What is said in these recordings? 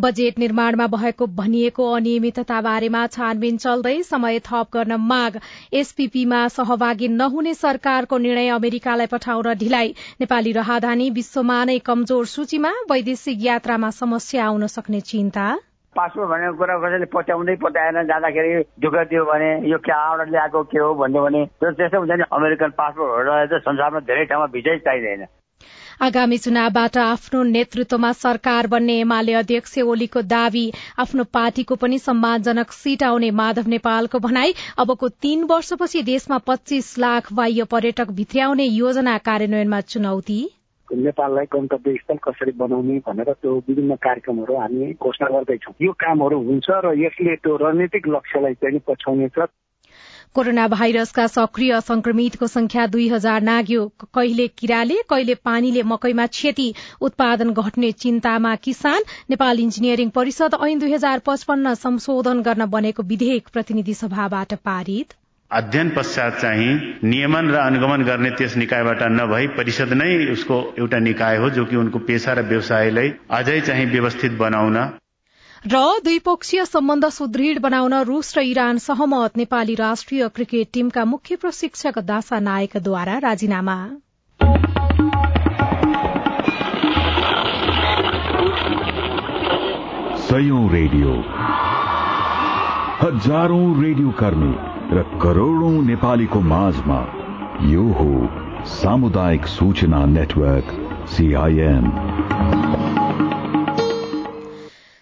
Budget निर्माणमा भएको भनिएको अनियमितता बारेमा छानबिन चल्दै समय थप गर्न माग। एसपीपीमा सहभागी नहुने सरकारको निर्णय अमेरिकालाई पठाउन ढिलाइ। नेपाली राहदानी विश्वमा नै कमजोर सूचीमा वैदेशिक यात्रामा समस्या आउन सक्ने चिन्ता। पासपोर्ट भनेको कुरा कसैले पत्याउँदै पत्याएन जाँदाखेरि ढुक्क दियो भने यो कहाँबाट ल्याएको के हो भन्यो भने त्यस्तो हुन्छ नि अमेरिकन पासपोर्टहरूलाई चाहिँ संसारमा धेरै ठाउँमा भिजै चाहिँदैन। आगामी चुनावबाट आफ्नो नेतृत्वमा सरकार बन्ने एमाले अध्यक्ष ओलीको दावी आफ्नो पार्टीको पनि सम्मानजनक सीट आउने माधव नेपालको भनाई अबको तीन वर्षपछि देशमा पच्चीस लाख बाह्य पर्यटक भित्र्याउने योजना कार्यान्वयनमा चुनौती? नेपाललाई गन्तव्य स्थल कसरी बनाउने भनेर त्यो विभिन्न कार्यक्रमहरू हामी घोषणा गर्दैछौँ। यो कामहरू हुन्छ र यसले त्यो रणनीतिक लक्ष्यलाई चाहिँ पछ्याउनेछ। कोरोना भाइरसका सक्रिय संक्रमितको संख्या दुई हजार नाग्यो। कहिले किराले कहिले पानीले मकैमा क्षति। उत्पादन घट्ने चिन्तामा किसान नेपाल इन्जिनियरिङ परिषद ऐन दुई हजार पचपन्न संशोधन गर्न बनेको विधेयक प्रतिनिधि सभाबाट पारित। अध्ययन पश्चात चाहिँ नियमन र अनुगमन गर्ने त्यस निकायबाट नभई परिषद नै उसको एउटा निकाय हो जो कि उनको पेसा र व्यवसायलाई अझै चाहिँ व्यवस्थित बनाउन र द्विपक्षीय सम्बन्ध सुदृढ बनाउन रूस र इरान सहमत। नेपाली राष्ट्रिय क्रिकेट टीमका मुख्य प्रशिक्षक दासा नायकद्वारा राजीनामा। रेडियो। हजारौं रेडियो कर्मी र करोड़ौं नेपालीको माझमा यो हो सामुदायिक सूचना नेटवर्क सीआईएन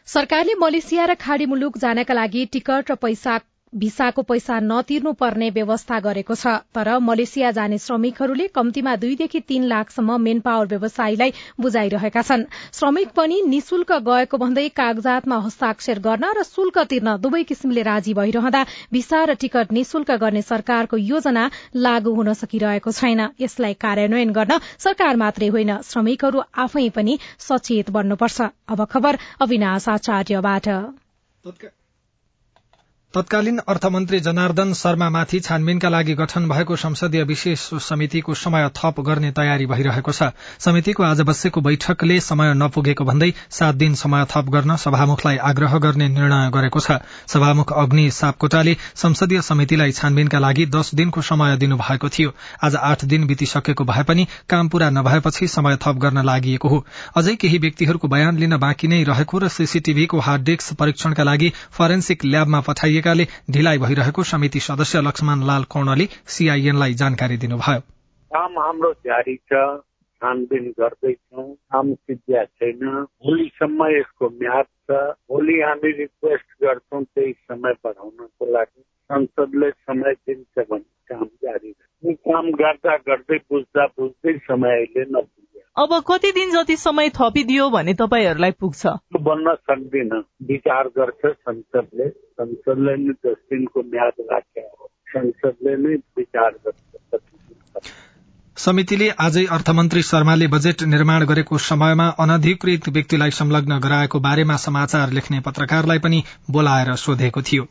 सरकारले मलेसिया र खाड़ी मुलुक जानका लागि टिकट र पैसा भिसाको पैसा नतिर्नु पर्ने व्यवस्था गरेको छ। तर मलेसिया जाने श्रमिकहरूले कम्तीमा दुईदेखि तीन लाखसम्म मेन पावर व्यवसायीलाई बुझाइरहेका छन्। श्रमिक पनि निशुल्क गएको भन्दै कागजातमा हस्ताक्षर गर्न र शुल्क तिर्न दुवै किसिमले राजी भइरहँदा भिसा र टिकट निशुल्क गर्ने सरकारको योजना लागू हुन सकिरहेको छैन। यसलाई कार्यान्वयन गर्न सरकार मात्रै होइन श्रमिकहरू आफै पनि सचेत बन्नुपर्छ अब खबर अविनाश आचार्यबाट तत्कालीन अर्थमन्त्री जनार्दन शर्मामाथि छानबिनका लागि गठन भएको संसदीय विशेष समितिको समय थप गर्ने तयारी भइरहेको छ। समितिको आज बसेको बैठकले समय नपुगेको भन्दै सात दिन समय थप गर्न सभामुखलाई आग्रह गर्ने निर्णय गरेको छ। सभामुख अग्नि सापकोटाले संसदीय समितिलाई छानबिनका लागि दश दिनको समय दिनुभएको थियो। आज आठ दिन बितिसकेको भए पनि काम पूरा नभएपछि समय थप गर्न लागि हो। अझै केही व्यक्तिहरूको बयान लिन बाँकी नै रहेको र सीसीटीभीको हार्ड डिस्क परीक्षणका लागि फरेन्सिक ल्याबमा पठाइएको गरिएकाले ढिलाइ भइरहेको समिति सदस्य लक्ष्मण लाल कौणले सीआईएनलाई जानकारी दिनुभयो। काम हाम्रो जारी छ छानबिन गर्दैछौ काम सिद्धिया छैन। भोलिसम्म यसको म्याद छ। भोलि हामी रिक्वेस्ट गर्छौँ त्यही समय बढाउनको लागि। संसदले समय दिन्छ भने काम जारी काम गर्दा गर्दै बुझ्दा बुझ्दै समय अहिले नपुग्छ। अब कति दिन जति समय थपिदियो भने तपाईँहरूलाई पुग्छ? बन्न सक्दिन। विचार गर्छ संसदले। संसदले नै दस दिनको म्याद राखेको संसदले नै विचार गर्छ। समितिले आजै अर्थमन्त्री शर्माले बजेट निर्माण गरेको समयमा अनधिकृत व्यक्तिलाई संलग्न गराएको बारेमा समाचार लेख्ने पत्रकारलाई पनि बोलाएर सोधेको थियो।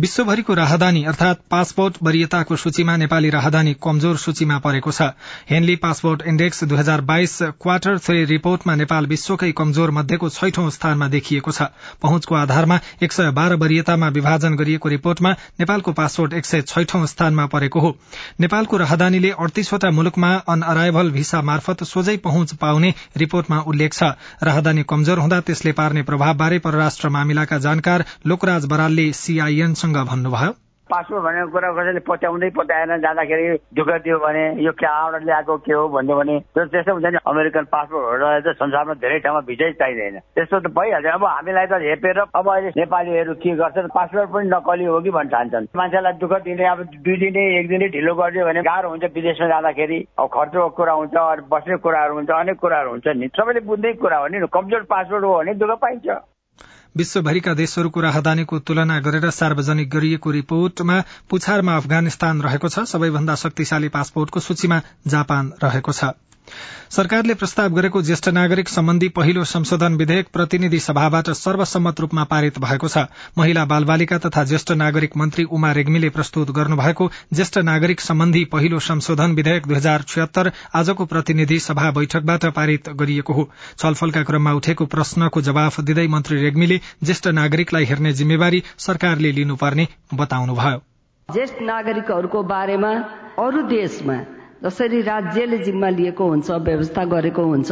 विश्वभरिको राहदानी अर्थात पासपोर्ट वरियताको सूचीमा नेपाली राहदानी कमजोर सूचीमा परेको छ। हेनली पासपोर्ट इण्डेक्स दुई हजार बाइस क्वार्टर थ्री रिपोर्टमा नेपाल विश्वकै कमजोर मध्येको छैठौं स्थानमा देखिएको छ। पहुँचको आधारमा एक सय बाह्र वरियतामा विभाजन गरिएको रिपोर्टमा नेपालको पासपोर्ट एक सय छैठौं स्थानमा परेको हो। नेपालको राहदानीले अडतीसवटा मुलुकमा अन अराइभल भिसा मार्फत सोझै पहुँच पाउने रिपोर्टमा उल्लेख छ। राहदानी कमजोर हुँदा त्यसले पार्ने प्रभावबारे परराष्ट्र मामिलाका जानकार लोकराज बरालले सीआईएनसँग भन्नुभयो? पासपोर्ट भनेको कुरा कसैले पत्याउँदै पत्याएन जाँदाखेरि ढुक्क दियो भने यो कहाँबाट ल्याएको के हो भन्यो भने त्यस्तो हुन्छ नि अमेरिकन पासपोर्टहरूलाई चाहिँ संसारमा धेरै ठाउँमा भिजै चाहिँदैन। त्यस्तो त भइहाल्छ। अब हामीलाई त हेपेर अब अहिले नेपालीहरू के गर्छन् पासपोर्ट पनि नकली हो कि भन्न ठान्छन् मान्छेलाई दुःख दिने अब दुई दिने एक दिने ढिलो गरिदियो भने गाह्रो हुन्छ विदेशमा जाँदाखेरि। अब खर्चको कुरा हुन्छ बस्ने कुराहरू हुन्छ अनेक कुराहरू हुन्छ नि। सबैले बुझ्ने कुरा हो नि कमजोर पासपोर्ट हो भने दुःख पाइन्छ। विश्वभरिका देशहरूको राहदानीको तुलना गरेर सार्वजनिक गरिएको रिपोर्टमा पुछारमा अफगानिस्तान रहेको छ। सबैभन्दा शक्तिशाली पासपोर्टको सूचीमा जापान रहेको छ। सरकारले प्रस्ताव गरेको ज्येष्ठ नागरिक सम्बन्धी पहिलो संशोधन विधेयक प्रतिनिधि सभाबाट सर्वसम्मत रूपमा पारित भएको छ। महिला बालबालिका तथा ज्येष्ठ नागरिक मन्त्री उमा रेग्मीले प्रस्तुत गर्नुभएको ज्येष्ठ नागरिक सम्बन्धी पहिलो संशोधन विधेयक दुई हजार छिहत्तर आजको प्रतिनिधि सभा बैठकबाट पारित गरिएको हो। छलफलका क्रममा उठेको प्रश्नको जवाफ दिँदै मन्त्री रेग्मीले ज्येष्ठ नागरिकलाई हेर्ने जिम्मेवारी सरकारले लिनुपर्ने बताउनुभयो। ज्येष्ठ नागरिकहरूको बारेमा अरू देशमा जसरी राज्यले जिम्मा लिएको हुन्छ व्यवस्था गरेको हुन्छ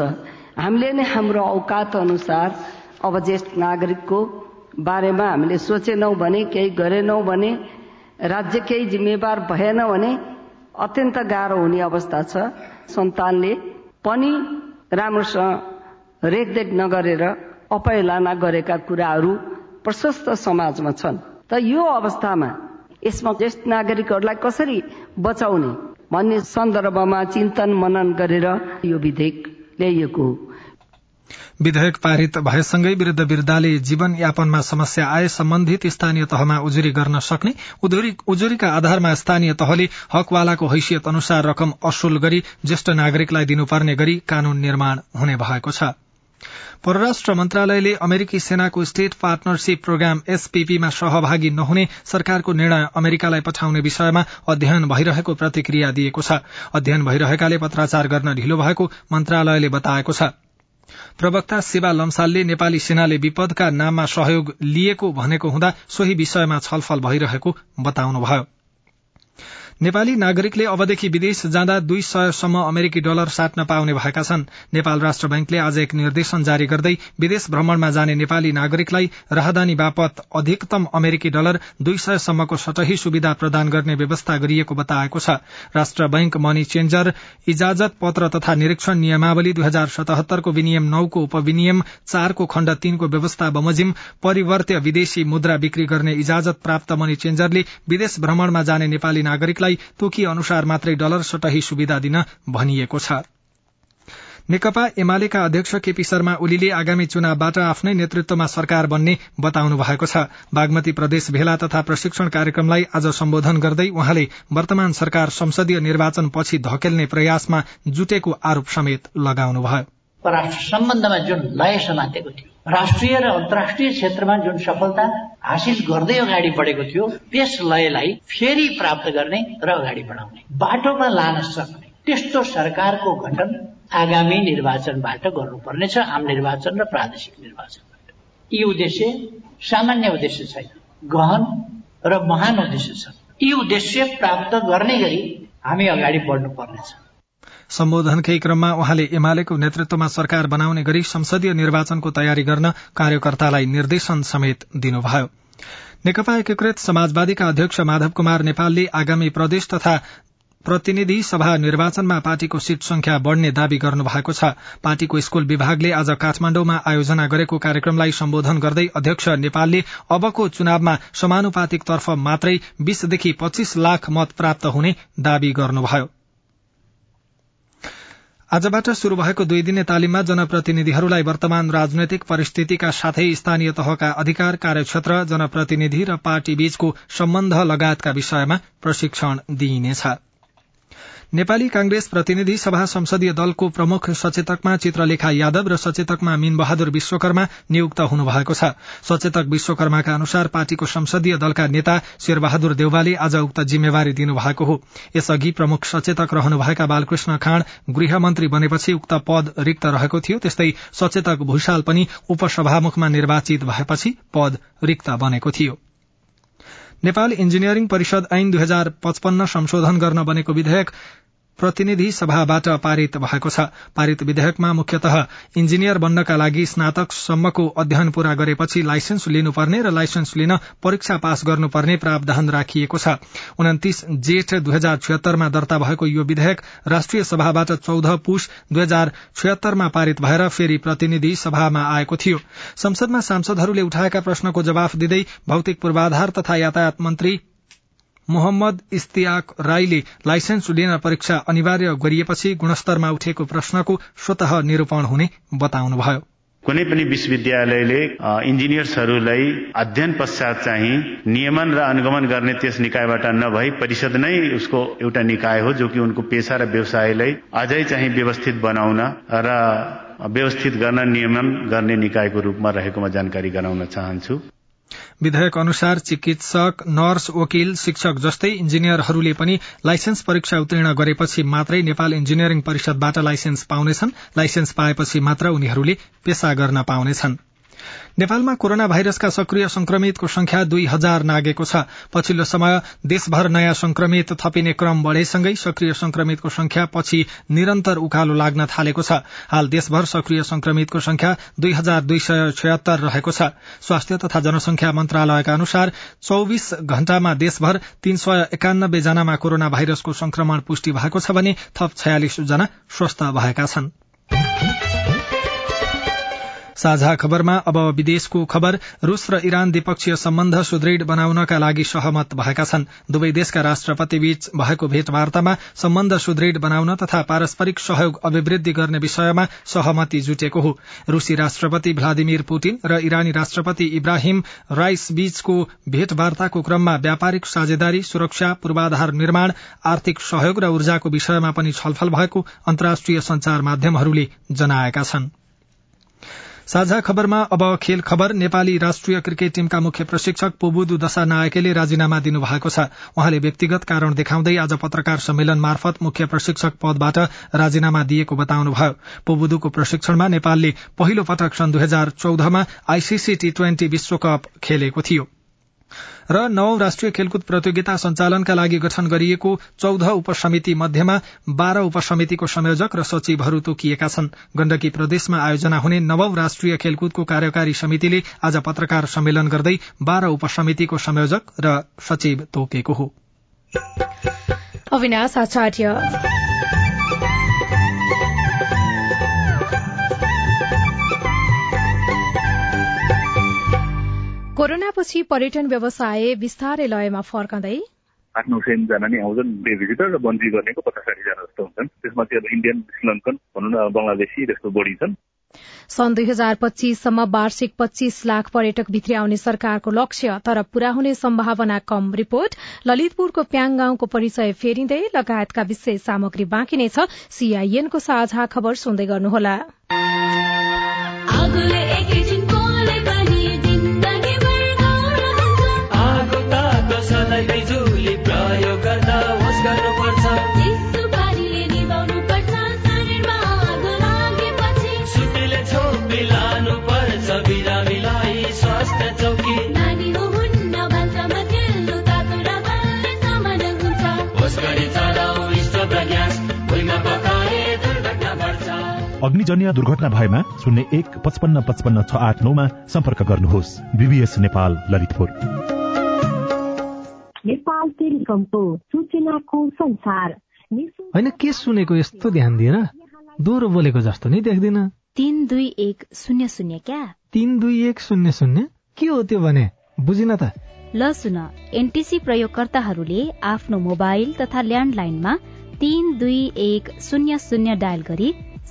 हामीले नै हाम्रो औकात अनुसार अब ज्येष्ठ नागरिकको बारेमा हामीले सोचेनौँ भने केही गरेनौँ भने राज्य केही जिम्मेवार भएन भने अत्यन्त गाह्रो हुने अवस्था छ। सन्तानले पनि राम्रोसँग रेखदेख नगरेर अपहेलना गरेका कुराहरू प्रशस्त समाजमा छन्। त यो अवस्थामा यसमा ज्येष्ठ नागरिकहरूलाई कसरी बचाउने? भन्ने सन्दर्भमा चिन्तन मनन गरेर यो विधेयक ल्याइएको विधेयक पारित भएसँगै वृद्ध वृद्धाले जीवन यापनमा समस्या आए सम्बन्धित स्थानीय तहमा उजुरी गर्न सक्ने उजुरीका आधारमा स्थानीय तहले हकवालाको हैसियत अनुसार रकम असुल गरी ज्येष्ठ नागरिकलाई दिनुपर्ने गरी कानून निर्माण हुने भएको छ। परराष्ट्र मन्त्रालयले अमेरिकी सेनाको स्टेट पार्टनरशिप प्रोग्राम एसपीपीमा सहभागी नहुने सरकारको निर्णय अमेरिकालाई पठाउने विषयमा अध्ययन भइरहेको प्रतिक्रिया दिएको छ। अध्ययन भइरहेकाले पत्राचार गर्न ढिलो भएको मन्त्रालयले बताएको छ। प्रवक्ता शिवा लम्सालले नेपाली सेनाले विपदका नाममा सहयोग लिएको भनेको हुँदा सोही विषयमा छलफल भइरहेको बताउनुभयो। नेपाली नागरिकले अबदेखि विदेश जाँदा दुई सयसम्म अमेरिकी डलर साट्न पाउने भएका छन्। नेपाल राष्ट्र बैंकले आज एक निर्देशन जारी गर्दै विदेश भ्रमणमा जाने नेपाली नागरिकलाई राहदानी बापत अधिकतम अमेरिकी डलर दुई सयसम्मको सटही सुविधा प्रदान गर्ने व्यवस्था गरिएको बताएको छ। राष्ट्र बैंक मनी चेन्जर इजाजत पत्र तथा निरीक्षण नियमावली दुई हजार सतहत्तरको विनियम नौको उपविनियम चारको खण्ड तीनको व्यवस्था बमोजिम परिवर्त्य विदेशी मुद्रा बिक्री गर्ने इजाजत प्राप्त मनी चेन्जरले विदेश भ्रमणमा जाने नेपाली नागरिकलाई तोकी अनुसार मात्रै डलर सटही सुविधा दिन भनिएको छ। नेकपा एमालेका अध्यक्ष केपी शर्मा ओलीले आगामी चुनावबाट आफ्नै नेतृत्वमा सरकार बन्ने बताउनु भएको छ। बागमती प्रदेश भेला तथा प्रशिक्षण कार्यक्रमलाई आज सम्बोधन गर्दै उहाँले वर्तमान सरकार संसदीय निर्वाचन पछि धकेल्ने प्रयासमा जुटेको आरोप समेत लगाउनुभयो। परराष्ट्र सम्बन्धमा जुन लय समातेको थियो राष्ट्रिय र अन्तर्राष्ट्रिय क्षेत्रमा जुन सफलता हासिल गर्दै अगाडि बढेको थियो त्यस लयलाई फेरि प्राप्त गर्ने र अगाडि बढाउने बाटोमा लान सक्ने त्यस्तो सरकारको गठन आगामी निर्वाचनबाट गर्नुपर्नेछ आम निर्वाचन र प्रादेशिक निर्वाचनबाट। यी उद्देश्य सामान्य उद्देश्य छैन गहन र महान उद्देश्य छ। यी उद्देश्य प्राप्त गर्ने गरी हामी अगाडि बढ्नुपर्नेछ। सम्बोधनकै क्रममा उहाँले एमालेको नेतृत्वमा सरकार बनाउने गरी संसदीय निर्वाचनको तयारी गर्न कार्यकर्तालाई निर्देशन समेत दिनुभयो। नेकपा एकीकृत समाजवादीका अध्यक्ष माधव कुमार नेपालले आगामी प्रदेश तथा प्रतिनिधि सभा निर्वाचनमा पार्टीको सीट संख्या बढ़ने दावी गर्नु भएको छ। पार्टीको स्कूल विभागले आज काठमाण्डुमा आयोजना गरेको कार्यक्रमलाई सम्बोधन गर्दै अध्यक्ष नेपालले अबको चुनावमा समानुपातिक तर्फ मात्रै बीसदेखि पच्चीस लाख मत प्राप्त हुने दावी गर्नुभयो। आजबाट शुरू भएको दुई दिने तालिममा जनप्रतिनिधिहरूलाई वर्तमान राजनैतिक परिस्थितिका साथै स्थानीय तहका अधिकार कार्यक्षेत्र जनप्रतिनिधि र पार्टी बीचको सम्बन्ध लगायतका विषयमा प्रशिक्षण दिइनेछ। नेपाली कांग्रेस प्रतिनिधि सभा संसदीय दलको प्रमुख सचेतकमा चित्रलेखा यादव र सचेतकमा मीन बहादुर विश्वकर्मा नियुक्त हुनुभएको छ। सचेतक विश्वकर्माका अनुसार पार्टीको संसदीय दलका नेता शेरबहादुर देउवाले आज उक्त जिम्मेवारी दिनुभएको हो। यसअघि प्रमुख सचेतक रहनुभएका बालकृष्ण खाँड गृहमन्त्री बनेपछि उक्त पद रिक्त रहेको थियो त्यस्तै सचेतक भूषाल पनि उपसभामुखमा निर्वाचित भएपछि पद रिक्त बनेको थियो। नेपाल इन्जिनियरिङ परिषद ऐन दुई हजार पचपन्न संशोधन गर्न बनेको विधेयक प्रतिनिधि सभाबाट पारित भएको छ। पारित विधेयकमा मुख्यतः इन्जिनियर बन्नका लागि स्नातकसम्मको अध्ययन पूरा गरेपछि लाइसेन्स लिनुपर्ने र लाइसेन्स लिन परीक्षा पास गर्नुपर्ने प्रावधान राखिएको छ। उन्तिस जेठ दुई हजार छिहत्तरमा दर्ता भएको यो विधेयक राष्ट्रिय सभाबाट चौध पुष दुई हजार छिहत्तरमा पारित भएर फेरि प्रतिनिधि सभामा आएको थियो। संसदमा सांसदहरूले उठाएका प्रश्नको जवाफ दिँदै भौतिक पूर्वाधार तथा यातायात मन्त्री मोहम्मद इस्तियाक राईले लाइसेन्स लिन परीक्षा अनिवार्य गरिएपछि गुणस्तरमा उठेको प्रश्नको स्वतः निरूपण हुने बताउनुभयो। कुनै पनि विश्वविद्यालयले इन्जिनियर्सहरूलाई अध्ययन पश्चात चाहिँ नियमन र अनुगमन गर्ने त्यस निकायबाट नभई परिषद नै उसको एउटा निकाय हो जो कि उनको पेसा र व्यवसायलाई अझै चाहिँ व्यवस्थित बनाउन र व्यवस्थित गर्न नियमन गर्ने निकायको रूपमा रहेकोमा जानकारी गराउन चाहन्छु। विधेयक अनुसार चिकित्सक नर्स वकिल शिक्षक जस्तै इन्जिनियरहरूले पनि लाइसेन्स परीक्षा उत्तीर्ण गरेपछि मात्रै नेपाल इन्जिनियरिङ परिषदबाट लाइसेन्स पाउनेछन्। लाइसेन्स पाएपछि मात्र उनीहरूले पेशा गर्न पाउनेछन्। नेपालमा कोरोना भाइरसका सक्रिय संक्रमितको संख्या दुई हजार नागेको छ। पछिल्लो समय देशभर नयाँ संक्रमित थपिने क्रम बढ़ेसँगै सक्रिय संक्रमितको संख्या पछि निरन्तर उकालो लाग्न थालेको छ। हाल देशभर सक्रिय संक्रमितको संख्या दुई हजार दुई सय छयत्तर रहेको छ। स्वास्थ्य तथा जनसंख्या मन्त्रालयका अनुसार चौविस घण्टामा देशभर तीन सय एकानब्बे जनामा कोरोना भाइरसको संक्रमण पुष्टि भएको छ भने थप छयालिस जना स्वस्थ भएका छनृ। साझा खबरमा अब विदेशको खबर रूस र इरान द्विपक्षीय सम्बन्ध सुदृढ़ बनाउनका लागि सहमत भएका छन्। दुवै देशका राष्ट्रपति बीच भएको भेटवार्तामा सम्बन्ध सुदृढ़ बनाउन तथा पारस्परिक सहयोग अभिवृद्धि गर्ने विषयमा सहमति जुटेको हो। रूसी राष्ट्रपति भ्लादिमिर पुटिन र इरानी राष्ट्रपति इब्राहिम राइस बीचको भेटवार्ताको क्रममा व्यापारिक साझेदारी सुरक्षा पूर्वाधार निर्माण आर्थिक सहयोग र ऊर्जाको विषयमा पनि छलफल भएको अन्तर्राष्ट्रिय संचार माध्यमहरूले जनाएका छनृ। साझा खबरमा अब खेल खबर नेपाली राष्ट्रिय क्रिकेट टीमका मुख्य प्रशिक्षक पोबुदु दशा नायकेले राजीनामा दिनुभएको छ। उहाँले व्यक्तिगत कारण देखाउँदै आज पत्रकार सम्मेलन मार्फत मुख्य प्रशिक्षक पदबाट राजीनामा दिएको बताउनुभयो। पोबुदुको प्रशिक्षणमा नेपालले पहिलो पटक सन् दुई हजार चौधमा आईसीसी टी ट्वेन्टी विश्वकप खेलेको थियो। र नौ राष्ट्रिय खेलकुद प्रतियोगिता सञ्चालनका लागि गठन गरिएको चौध उपसमिति मध्येमा बाह्र उपसमितिको संयोजक र सचिवहरू तोकिएका छन्। गण्डकी प्रदेशमा आयोजना हुने नवौं राष्ट्रिय खेलकुदको कार्यकारी समितिले आज पत्रकार सम्मेलन गर्दै बाह्र उपसमितिको संयोजक र सचिव तोकेको हो। कोरोनापछि पर्यटन व्यवसाय बिस्तारै लयमा फर्कँदै? आठ नौ सयजना नै आउँछन् डे भिजिटर र बन्जी गर्नेको पचास साठी जना जस्तो हुन्छन्। त्यसमा चाहिँ इन्डियन श्रीलङ्कन भनौँ न बंगलादेशी त्यस्तो बढी छन्। सन् दुई हजार पच्चीससम्म वार्षिक पच्चीस लाख पर्यटक भित्री आउने सरकारको लक्ष्य तर पूरा हुने सम्भावना कम। रिपोर्ट ललितपुरको प्याङ गाउँको परिचय फेरिँदै लगायतका विशेष सामग्री बाँकी नै छ। सीआईएनको साझा खबर सुन्दै गर्नुहोला। दुर्घटना भएमा शून्य एक पचपन्न पचपन्न छ आठ नौमा सम्पर्क गर्नुहोस्। बीबीएस नेपाल ललितपुर। नेपाल टेलिकमको सूचनाको संसार। होइन के सुनेको यस्तो ध्यान दिएर दोहोरो बोलेको जस्तो नै देख्दिन। तिन दुई एक शून्य शून्य क्या? तिन दुई एक शून्य शून्य? के हो त्यो भने? बुझिन त। ल सुन। एनटिसी प्रयोगकर्ताहरूले आफ्नो मोबाइल तथा ल्यान्डलाइनमा तीन दुई एक शून्य शून्य डायल गरी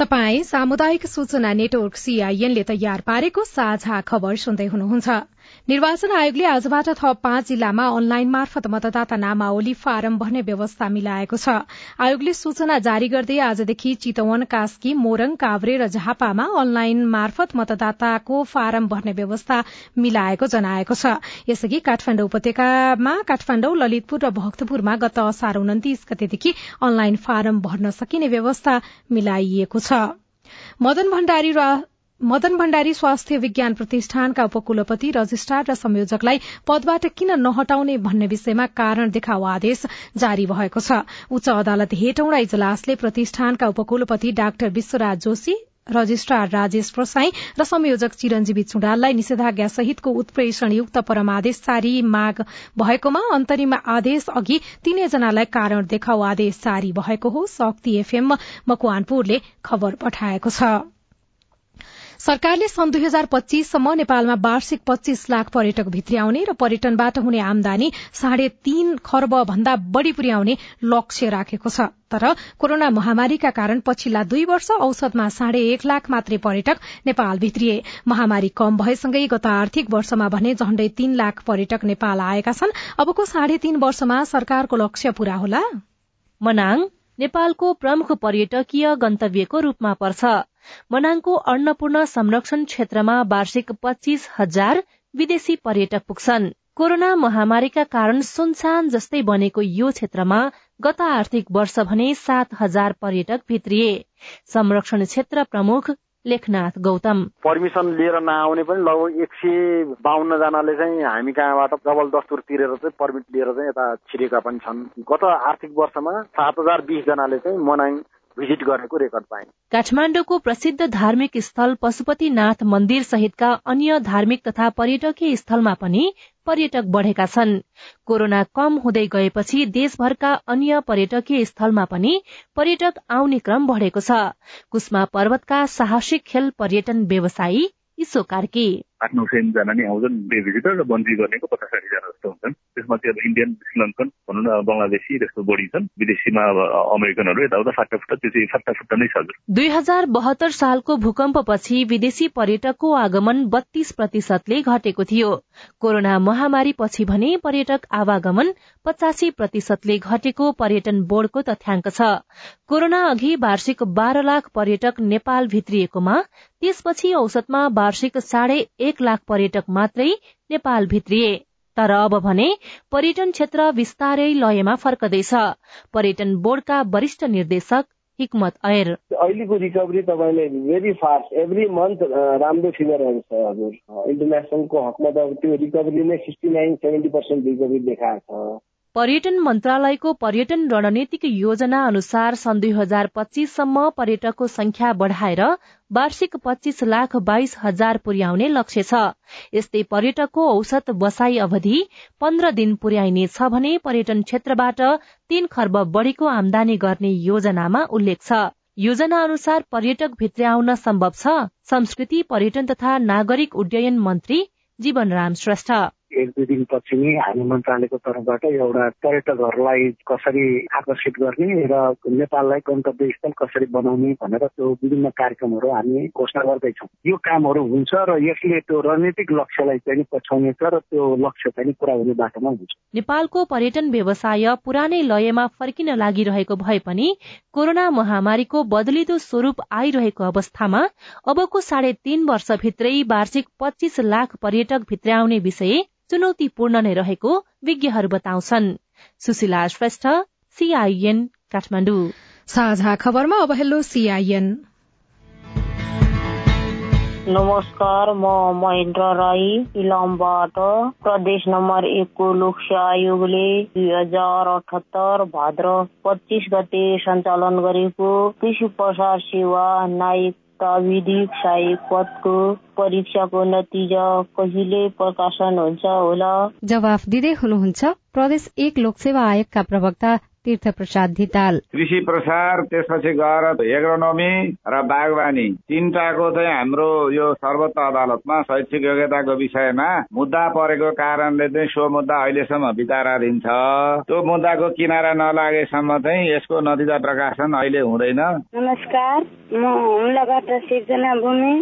तपाई सामुदायिक सूचना नेटवर्क सीआईएनले तयार पारेको साझा खबर सुन्दै हुनुहुन्छ। निर्वाचन आयोगले आजबाट थप पाँच जिल्लामा अनलाइन मार्फत मतदाता नामावली फारम भर्ने व्यवस्था मिलाएको छ। आयोगले सूचना जारी गर्दै आजदेखि चितवन कास्की मोरङ काभ्रे र झापामा अनलाइन मार्फत मतदाताको फारम भर्ने व्यवस्था मिलाएको जनाएको छ। यसअघि काठमाडौँ उपत्यकामा काठमाडौँ ललितपुर र भक्तपुरमा गत असार उन्तिस गतेदेखि अनलाइन फारम भर्न सकिने व्यवस्था मिलाइएको छ। मदन भण्डारी मदन भण्डारी स्वास्थ्य विज्ञान प्रतिष्ठानका उपकुलपति रजिस्ट्रार र संयोजकलाई पदबाट किन नहटाउने भन्ने विषयमा कारण देखाउ आदेश जारी भएको छ। उच्च अदालत हेटौँडा इजलासले प्रतिष्ठानका उपकुलपति डाक्टर विश्वराज जोशी रजिस्ट्रार राजेश प्रसाई र संयोजक चिरञ्जीवी चुडाललाई निषेधाज्ञा सहितको उत्प्रेषणयुक्त परमादेश जारी माग भएकोमा अन्तरिम आदेश अघि तीनैजनालाई कारण देखाउ आदेश जारी भएको हो। शक्ति एफएम मकवानपुरले खबर पठाएको छ। सरकारले सन् दुई हजार पच्चीससम्म नेपालमा वार्षिक पच्चीस लाख पर्यटक भित्र्याउने र पर्यटनबाट हुने आमदानी साढे तीन खर्ब भन्दा बढ़ी पुर्याउने लक्ष्य राखेको छ। तर कोरोना महामारीका कारण पछिल्ला दुई वर्ष औसतमा साढे एक लाख मात्रै पर्यटक नेपाल भित्रिए। महामारी कम भएसँगै गत आर्थिक वर्षमा भने झण्डै तीन लाख पर्यटक नेपाल आएका छन्। अबको साढे तीन वर्षमा सरकारको लक्ष्य पूरा होला? मनाङ नेपालको प्रमुख पर्यटकीय गन्तव्यको रूपमा पर्छ। मनाङको अन्नपूर्ण संरक्षण क्षेत्रमा वार्षिक पच्चीस हजार विदेशी पर्यटक पुग्छन्। कोरोना महामारीका कारण सुनसान जस्तै बनेको यो क्षेत्रमा गत आर्थिक वर्ष भने सात हजार पर्यटक भित्रिए। संरक्षण क्षेत्र प्रमुख लेखनाथ गौतम। पर्मिसन लिएर नआउने पनि लगभग एक सय बाहन्न जनाले चाहिँ हामी कहाँबाट डबल दस्तुर तिरेर चाहिँ पर्मिट लिएर चाहिँ यता छिरेका पनि छन्। गत आर्थिक वर्षमा सात हजार बिस जनाले चाहिँ मनाङ भिजिट गरेको रेकर्ड पाए काठमाडौँको प्रसिद्ध धार्मिक स्थल पशुपतिनाथ मन्दिर सहितका अन्य धार्मिक तथा पर्यटकीय स्थलमा पनि पर्यटक बढ़ेका छन्। कोरोना कम हुँदै गएपछि देशभरका अन्य पर्यटकीय स्थलमा पनि पर्यटक आउने क्रम बढ़ेको छ। कुष्मा पर्वतका साहसिक खेल पर्यटन व्यवसायी इसो कार्की आठ नौ सयजना नै आउँछन् डे भिजिटर र बन्जी गर्नेको पचास साठीजना जस्तो हुन्छन्। त्यसमा चाहिँ अब इन्डियन श्रीलङ्कन भनौँ न बङ्गलादेशी जस्तो बढी छन्। विदेशीमा अब अमेरिकनहरू यताउता फाटाफुट्टा त्यो चाहिँ फाटाफुट्टा नै छ। दुई हजार बहत्तर सालको भूकम्पपछि विदेशी पर्यटकको आगमन बत्तीस प्रतिशतले घटेको थियो। कोरोना महामारी पछि भने पर्यटक आवागमन पचासी प्रतिशतले घटेको पर्यटन बोर्डको तथ्याङ्क छ। कोरोना अघि वार्षिक बाह्र लाख पर्यटक नेपाल भित्रिएकोमा त्यसपछि औसतमा वार्षिक साढे एक लाख पर्यटक मात्रै नेपाल भित्रिए। तर अब भने पर्यटन क्षेत्र विस्तारै लयमा फर्कदैछ। पर्यटन बोर्डका वरिष्ठ निर्देशक हिक्मत ऐर। अहिलेको रिकभरी तपाईँले भेरी फास्ट एभ्री मन्थ राम्रो फिगरहरू छ हजुर। इन्टरनेसनलको हकमा त त्यो रिकभरी नै sixty nine seventy percent recovery देखाएको छ। पर्यटन मन्त्रालयको पर्यटन रणनीतिक योजना अनुसार सन् दुई हजार पच्चीससम्म पर्यटकको संख्या बढ़ाएर वार्षिक पच्चीस लाख बाइस हजार पुर्याउने लक्ष्य छ। यस्तै पर्यटकको औसत बसाई अवधि पन्ध्र दिन पुर्याइनेछ भने पर्यटन क्षेत्रबाट तीन खर्ब बढ़ीको आमदानी गर्ने योजनामा उल्लेख छ। योजना अनुसार पर्यटक भित्र्याउन सम्भव छ। संस्कृति पर्यटन तथा नागरिक उड्डयन मन्त्री जीवन राम श्रेष्ठ। एक दुई दिनपछि नै हामी मन्त्रालयको तर्फबाट एउटा पर्यटकहरूलाई कसरी आकर्षित गर्ने र नेपाललाई गन्तव्य स्थल कसरी बनाउने भनेर त्यो विभिन्न कार्यक्रमहरू हामी घोषणा गर्दैछौँ। यो कामहरू हुन्छ र यसले त्यो रणनीतिक लक्ष्यलाई चाहिँ पछ्याउनेछ र त्यो लक्ष्य चाहिँ पुरा हुने बाटोमा हुन्छ। नेपालको पर्यटन व्यवसाय पुरानै लयमा फर्किन लागिरहेको भए पनि कोरोना महामारीको बदलिदो स्वरूप आइरहेको अवस्थामा अबको साढे तीन वर्षभित्रै वार्षिक पच्चीस लाख पर्यटक भित्र्याउने विषय चुनौतीपूर्ण नै रहेको विज्ञहरू बताउँछन्। सुशीला श्रेष्ठ सीआईएन काठमाडौँ। साझा खबरमा अब हेलो सीआईएन नमस्कार म महेन्द्र राई इलामबाट। प्रदेश नम्बर एकको लोकसेवा आयोगले दुई हजार अठहत्तर भाद्र पच्चिस गते सञ्चालन गरेको कृषि प्रसार सेवा नायक प्राविधिक पदको परीक्षाको नतिजा कहिले प्रकाशन हुन्छ होला? जवाफ दिँदै हुनुहुन्छ प्रदेश एक लोकसेवा आयोगका प्रवक्ता तीर्थ प्रसाद धिताल। कृषि प्रसार त्यसपछि गएर एग्रोनोमी र बागवानी। तिनटाको चाहिँ हाम्रो यो सर्वोच्च अदालतमा शैक्षिक योग्यताको विषयमा मुद्दा परेको कारणले चाहिँ सो मुद्दा अहिलेसम्म विचाराधीन छ त्यो मुद्दाको किनारा नलागेसम्म चाहिँ यसको नतिजा प्रकाशन अहिले हुँदैन। नमस्कार म सिर्जना भूमि।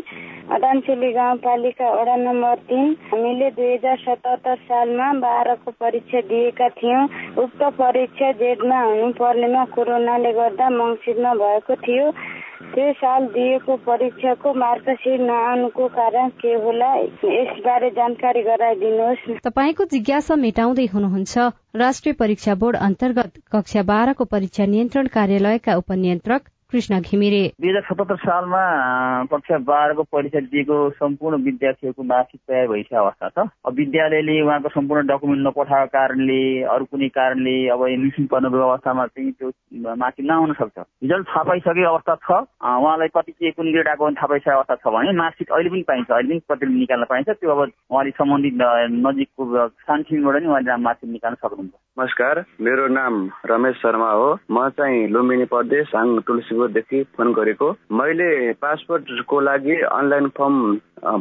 अदानचुली गाउँपालिका वडा नम्बर तिन। हामीले दुई हजार सतहत्तर सालमा बाह्रको परीक्षा दिएका थियौँ। उक्त परीक्षा जेठमा हुनुपर्नेमा कोरोनाले गर्दा मङ्सिरमा भएको थियो। त्यो साल दिएको परीक्षाको मार्कसिट नआउनुको कारण के होला यसबारे जानकारी गराइदिनुहोस् तपाईँको जिज्ञासा मेटाउँदै हुनुहुन्छ। राष्ट्रिय परीक्षा बोर्ड अन्तर्गत कक्षा बाह्रको परीक्षा नियन्त्रण कार्यालयका उपनियन्त्रक कृष्ण घिमिरे। दुई हजार सतहत्तर सालमा कक्षा बाह्रको परीक्षा दिएको सम्पूर्ण विद्यार्थीहरूको मार्कसिट तयार भइसकेको अवस्था छ। अब विद्यालयले उहाँको सम्पूर्ण डकुमेन्ट नपठाएको कारणले अरू कुनै कारणले अब मिसिङ पर्नुको अवस्थामा चाहिँ त्यो मार्कसिट नआउन सक्छ। रिजल्ट थाहा पाइसकेको अवस्था छ। उहाँलाई कति के कुन ग्रेड आएको थाहा पाइसकेको अवस्था छ भने मार्कसिट अहिले पनि पाइन्छ। अहिले पनि प्रतिलिपि निकाल्न पाइन्छ। त्यो अब उहाँले सम्बन्धित नजिकको सानसिनबाट नि उहाँले मार्कसिट निकाल्न सक्नुहुन्छ। नमस्कार मेरो नाम रमेश शर्मा हो। म चाहिँ लुम्बिनी प्रदेश साङ तुलसीपुरदेखि फोन गरेको। मैले पासपोर्टको लागि अनलाइन फर्म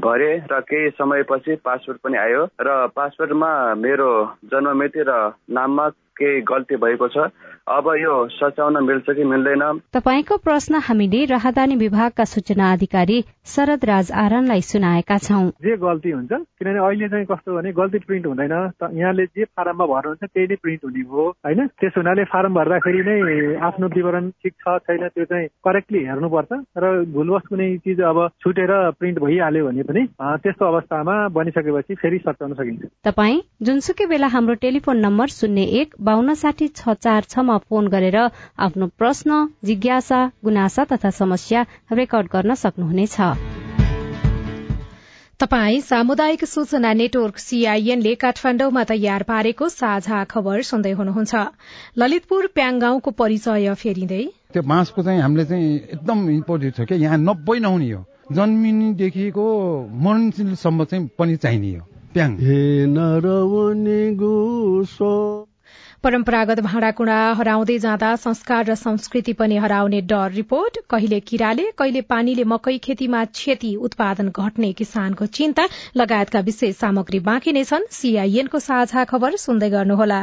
भरे र केही समयपछि पासपोर्ट पनि आयो। र पासपोर्टमा मेरो जन्ममिति र नाममा केही गल्ती भएको छ? अब यो सच्याउन मिल्छ कि मिल्दैन? तपाईँको प्रश्न हामीले राहदानी विभागका सूचना अधिकारी शरद राज आरनलाई सुनाएका छौँ। जे गल्ती हुन्छ किनभने अहिले चाहिँ कस्तो भने गल्ती प्रिन्ट हुँदैन यहाँले जे फारममा भर्नुहुन्छ त्यही नै प्रिन्ट हुने हो होइन? त्यस हुनाले फारम भर्दाखेरि नै आफ्नो विवरण ठिक छ छैन त्यो चाहिँ करेक्टली हेर्नुपर्छ र भुलवश कुनै चिज अब छुटेर प्रिन्ट भइहाल्यो भने पनि त्यस्तो अवस्थामा बनिसकेपछि फेरि सच्याउन सकिन्छ। तपाईँ जुनसुकै बेला हाम्रो टेलिफोन नम्बर शून्य एक बान्न साठी छ चार छमा फोन गरेर आफ्नो प्रश्न जिज्ञासा गुनासा तथा समस्या रेकर्ड गर्न सक्नुहुनेछ। तपाई सामुदायिक सूचना नेटवर्क सीआईएनले काठमाडौँमा तयार पारेको साझा खबर सुन्दै हुनुहुन्छ। ललितपुर प्याङ गाउँको परिचय फेरिँदै। त्यो बाँसको चाहिँ हामीले चाहिँ एकदम इम्पोर्टेन्ट छ क्या यहाँ नब्बे नहुने हो। जन्मिनेदेखिको मरणसम्म चाहिँ पनि चाहिने हो प्याङ। परम्परागत भाँडाकुँडा हराउँदै जाँदा संस्कार र संस्कृति पनि हराउने डर रिपोर्ट। कहिले किराले कहिले पानीले मकै खेतीमा क्षति उत्पादन घट्ने किसानको चिन्ता। लगायतका विशेष सामग्री बाँकी नै छन्। सीआईएनको साझा खबर सुन्दै गर्नुहोला.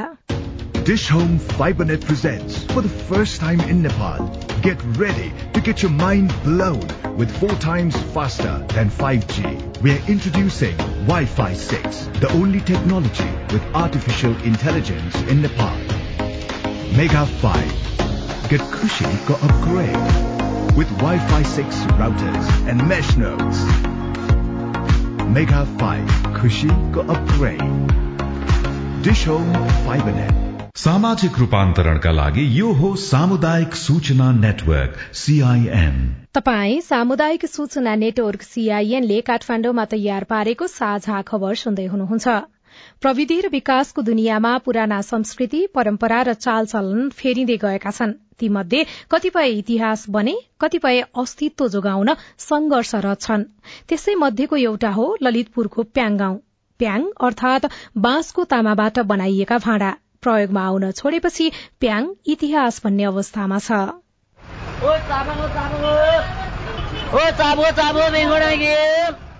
Get ready to get your mind blown with four times faster than 5G. We are introducing Wi-Fi 6, the only technology with artificial intelligence in Nepal. Mega 5. Get Kushi go upgrade with Wi-Fi 6 routers and mesh nodes. Mega 5. Kushi go upgrade. Dish Home FiberNet. सामाजिक रूपान्तरणका लागि यो हो सामुदायिक सूचना network CIN तपाई सामुदायिक सूचना नेटवर्क सीआईएनले काठमाडौँमा तयार पारेको साझा खबर सुन्दै हुनुहुन्छ। प्रविधि र विकासको दुनियाँमा पुराना संस्कृति परम्परा र चालचलन फेरिँदै गएका छन्। तीमध्ये कतिपय इतिहास बने कतिपय अस्तित्व जोगाउन संघर्षरत छन्। त्यसै मध्येको एउटा हो ललितपुरको प्याङ गाउँ प्याङ अर्थात बाँसको तामाबाट बनाइएका भाँडा। प्रयोगमा आउन छोडेपछि प्याङ इतिहास भन्ने अवस्थामा छ।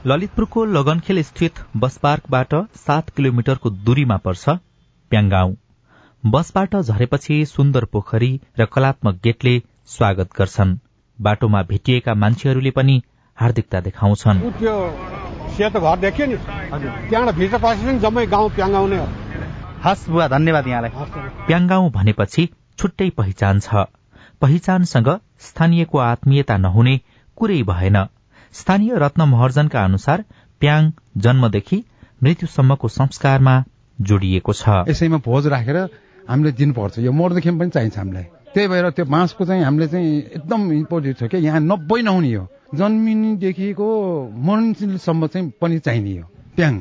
ललितपुरको लगनखेल स्थित बस पार्कबाट सात किलोमिटरको दूरीमा पर्छ प्याङ्गाउँ। बसबाट झरेपछि सुन्दर पोखरी र कलात्मक गेटले स्वागत गर्छन्। बाटोमा भेटिएका मान्छेहरूले पनि हार्दिकता देखाउँछन्। जम्मै गाउँ प्याङ्गाउँ नै हो। हस् बुवा धन्यवाद यहाँलाई। प्याङ्गाउँ भनेपछि छुट्टै पहिचान छ। पहिचानसँग स्थानीयको आत्मीयता नहुने कुरै भएन। स्थानीय रत्न महर्जनका अनुसार प्याङ जन्मदेखि मृत्युसम्मको संस्कारमा जोडिएको छ। यसैमा भोज राखेर हामीले दिनुपर्छ। यो मर्दखेम पनि चाहिन्छ हामीलाई। त्यही भएर त्यो बाँसको चाहिँ हामीले चाहिँ एकदम इम्पोर्टेन्ट छ क्या यहाँ नब्बे नहुने हो। जन्मिनेदेखिको मरणसम्म चाहिँ पनि चाहिने हो। प्याङ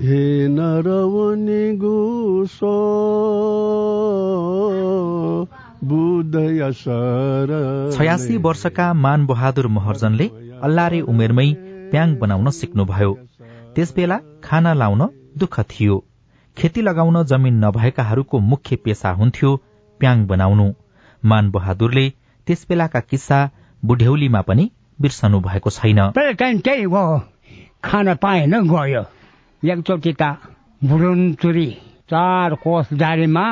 छयासी वर्षका मान बहादुर महर्जनले अल्लारे उमेरमै प्याङ बनाउन सिक्नुभयो। त्यसबेला खाना लाउन दुःख थियो। खेती लगाउन जमिन नभएकाहरूको मुख्य पेसा हुन्थ्यो प्याङ बनाउनु। मान बहादुरले त्यसबेलाका किस्सा बुढ्यौलीमा पनि बिर्सनु भएको छैन खाना पाएन गयो। एकचोटि त भुरुन्चुरी चार कोष जारीमा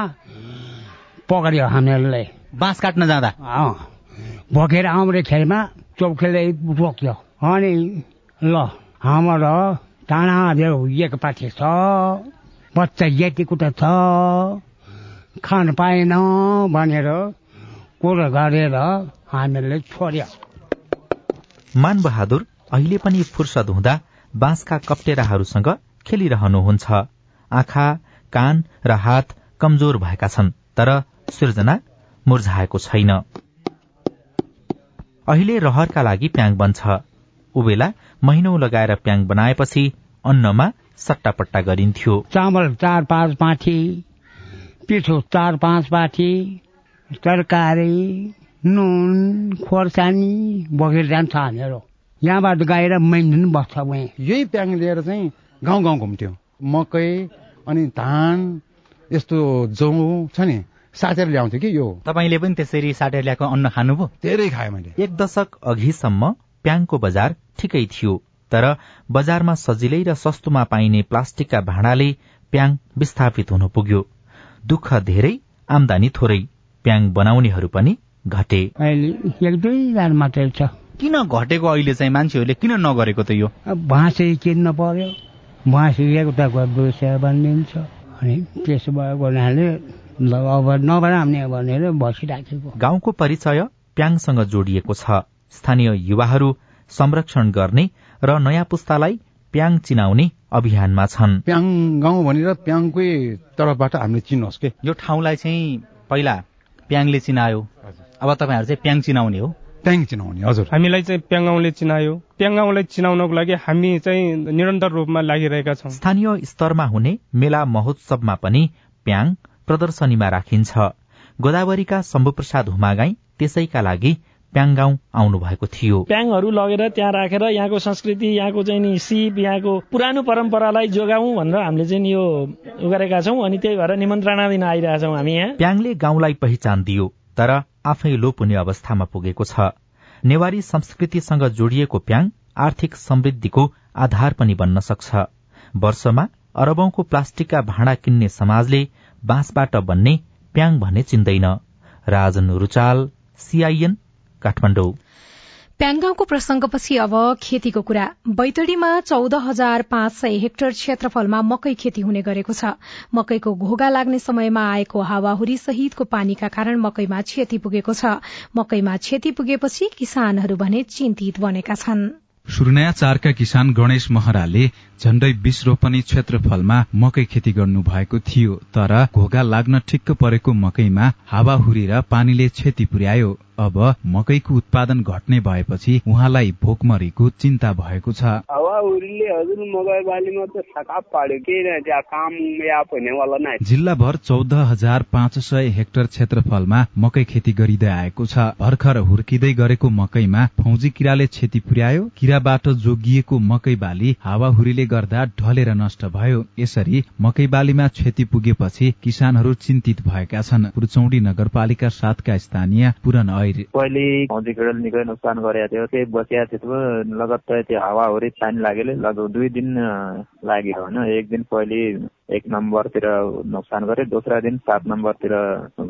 पक्रियो हामीहरूले बाँस काट्न जाँदा भोकेर आउने खेलमा चौकीले रोक्यो अनि ल हाम्रो टाढा एक पाठी छ बच्चा यतिको त छ खान पाएन भनेर कुरो गरेर हामीहरूले छोड्यो मान बहादुर अहिले पनि फुर्सद हुँदा बाँसका कप्टेराहरूसँग खेलिरहनुहुन्छ। आँखा कान र हात कमजोर भएका छन् तर सृजना मुर्झाएको छैन। अहिले रहरका लागि प्याङ बन्छ। उबेला महिनौ लगाएर प्याङ बनाएपछि अन्नमा सट्टापट्टा गरिन्थ्यो। चामल चार पाँच पाठी पिठो चार पाँच पाठी तरकारी नुन खोर्सानी बोकेर जान्छ हामीहरू। यहाँबाट गएर महिना बस्छ उहीँ। यही प्याङ लिएर चाहिँ गाउँ गाउँ घुम्थ्यो मकै अनि धान यस्तो जौ छ नि साटेर ल्याउँथ्यो कि यो। तपाईँले पनि त्यसरी साटेर ल्याएको अन्न खानुभयो? धेरै खाएँ मैले। एक दशक अघिसम्म प्याङको बजार ठिकै थियो तर बजारमा सजिलै र सस्तोमा पाइने प्लास्टिकका भाँडाले प्याङ विस्थापित हुन पुग्यो। दुःख धेरै आमदानी थोरै प्याङ बनाउनेहरू पनि घटे। अहिले एक दुईजना मात्रै छ। किन घटेको अहिले चाहिँ मान्छेहरूले किन नगरेको त यो? भाँसै किन्न पर्यो। भाँस एउटा बेच भनिदिन्छ अनि त्यसो भएको हुनाले अब नबनाउने भनेर बसिराखेको गाउँको परिचय प्याङसँग जोडिएको छ। स्थानीय युवाहरू संरक्षण गर्ने र नयाँ पुस्तालाई प्याङ चिनाउने अभियानमा छन्। प्याङ गाउँ भनेर प्याङकै तर्फबाट हामीले चिन्नुहोस् के? यो ठाउँलाई चाहिँ पहिला प्याङले चिनायो। अब तपाईँहरू चाहिँ प्याङ चिनाउने हो। प्याङ चिनाउने हजुर। हामीलाई चाहिँ प्याङ्गाउँले चिनायो। प्याङ्गाउँलाई चिनाउनको लागि हामी चाहिँ निरन्तर रूपमा लागिरहेका छौँ। स्थानीय स्तरमा हुने मेला महोत्सवमा पनि प्याङ प्रदर्शनीमा राखिन्छ। गोदावरीका शम्भुप्रसाद हुमागाई त्यसैका लागि प्याङगाउँ आउनु भएको थियो। प्याङहरू लगेर त्यहाँ राखेर यहाँको संस्कृति यहाँको चाहिँ नि सिप यहाँको पुरानो परम्परालाई जोगाउँ भनेर हामीले चाहिँ यो गरेका छौँ। अनि त्यही भएर निमन्त्रणा दिन आइरहेका छौँ हामी यहाँ। प्याङले गाउँलाई पहिचान दियो तर आफै लोप हुने अवस्थामा पुगेको छ। नेवारी संस्कृतिसँग जोडिएको प्याङ आर्थिक समृद्धिको आधार पनि बन्न सक्छ। वर्षमा अरबौंको प्लास्टिकका भाँडा किन्ने समाजले बाँसबाट बन्ने प्याङ भन्ने चिन्दैन। राजन रुचाल सीआईएन काठमाडौँ। प्याङगाउँको प्रसंगपछि अब खेतीको कुरा। बैतडीमा चौध हजार पाँच सय हेक्टर क्षेत्रफलमा मकै खेती हुने गरेको छ। मकैको घोगा लाग्ने समयमा आएको हावाहुरी सहितको पानीका कारण मकैमा क्षति पुगेको छ। मकैमा क्षति पुगेपछि किसानहरू भने चिन्तित बनेका छन्। सुर्नया चारका किसान गणेश महराले झण्डै बीस रोपनी क्षेत्रफलमा मकै खेती गर्नु भएको थियो तर घोगा लाग्न ठिक्क परेको मकैमा हावाहुरी र पानीले क्षति पुर्यायो। अब मकैको उत्पादन घट्ने भएपछि उहाँलाई भोकमरीको चिन्ता भएको छ। हजुर मकै बालीमा त सकाप पाड्यो केही नै त्यहाँ काम याप हुनेवाला नै। जिल्लाभर चौध हजार पाँच सय हेक्टर क्षेत्रफलमा मकै खेती गरिँदै आएको छ। भर्खर हुर्किँदै गरेको मकैमा फौजी किराले क्षति पुर्यायो। किराबाट जोगिएको मकै बाली हावाहुरीले गर्दा ढलेर नष्ट भयो। यसरी मकै बालीमा क्षति पुगेपछि किसानहरू चिन्तित भएका छन्। पुर्चौडी नगरपालिका सातका स्थानीय पुरन पहिले फौजी किराले निकै नोक्सान गरेको थियो। त्यही बसिया थियो लगत्त त्यो हावाहुरी पानी लागेले लगभग दुई दिन लाग्यो होइन। एक दिन पहिले एक नम्बरतिर नोक्सान गरे दोस्रा दिन सात नम्बरतिर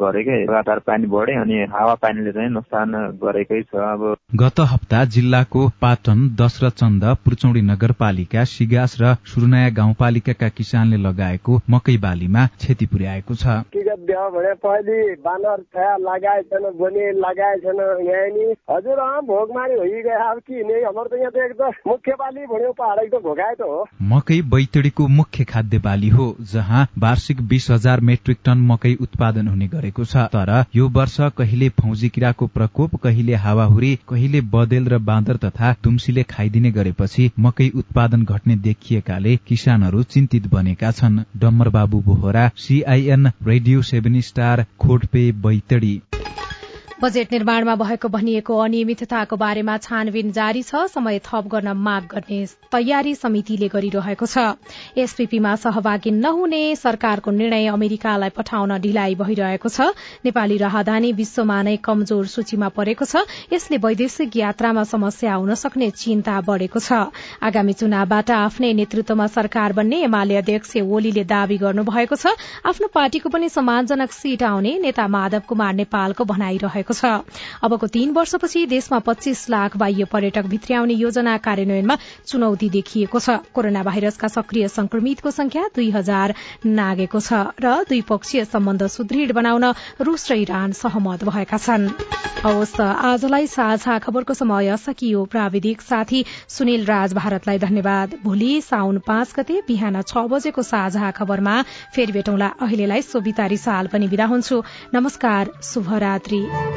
गरेकै लगातार पानी बढे अनि हावा पानीले चाहिँ नोक्सान गरेकै छ। अब गत हप्ता जिल्लाको पाटन दशरचन्द पुर्चौडी नगरपालिका सिगास र सुरुनया गाउँपालिकाका किसानले लगाएको मकै बालीमा क्षति पुर्याएको छ। भने पहिले बानर छाया लगाएछन् बने लगाएछन् यहाँ नि। हजुर अँ भोगमारी होइगयो। अब कि नै हाम्रो त यहाँ त एकदम मुख्य बाली भन्यो पहाड त भोगाए त हो। मकै बैतडीको मुख्य खाद्य बाली हो। जहाँ वार्षिक बीस हजार मेट्रिक टन मकै उत्पादन हुने गरेको छ तर यो वर्ष कहिले फौजी किराको प्रकोप कहिले हावाहुरी कहिले बदेल र बाँदर तथा दुम्सीले खाइदिने गरेपछि मकै उत्पादन घट्ने देखिएकाले किसानहरू चिन्तित बनेका छन्। Dambar Babu Bohara CIN radio seven star Khotpe Baitadi. Budget निर्माणमा भएको भनिएको अनियमितताको बारेमा छानबिन जारी छ। समय थप गर्न माग गर्ने तयारी समितिले गरिरहेको छ। एसपीपीमा सहभागी नहुने सरकारको निर्णय अमेरिकालाई पठाउन ढिलाइ भइरहेको छ। नेपाली राहदानी विश्वमा नै कमजोर सूचीमा परेको छ। यसले वैदेशिक यात्रामा समस्या हुन सक्ने चिन्ता बढ़ेको छ। आगामी चुनावबाट आफ्नै नेतृत्वमा सरकार बन्ने एमाले अध्यक्ष ओलीले दावी गर्नुभएको छ। आफ्नो पार्टीको पनि सम्मानजनक सीट आउने नेता माधव कुमार नेपालको भनाइरहेको भएको छ। अबको तीन वर्षपछि देशमा पच्चीस लाख बाह्य पर्यटक भित्र्याउने योजना कार्यान्वयनमा चुनौती देखिएको छ। कोरोना भाइरसका सक्रिय संक्रमितको संख्या दुई हजार नागेको छ र द्विपक्षीय सम्बन्ध सुदृढ़ बनाउन रूस र इरान सहमत भएका छन्। आजलाई साझा खबरको समय सकियो। प्राविधिक साथी सुनिल राज भारतलाई धन्यवाद। भोलि साउन पाँच गते बिहान छ बजेको साझा खबरमा फेरि भेटौँला। अहिलेलाई सोभिता रिसाल पनि विदा हुन्छु। नमस्कार शुभरात्री।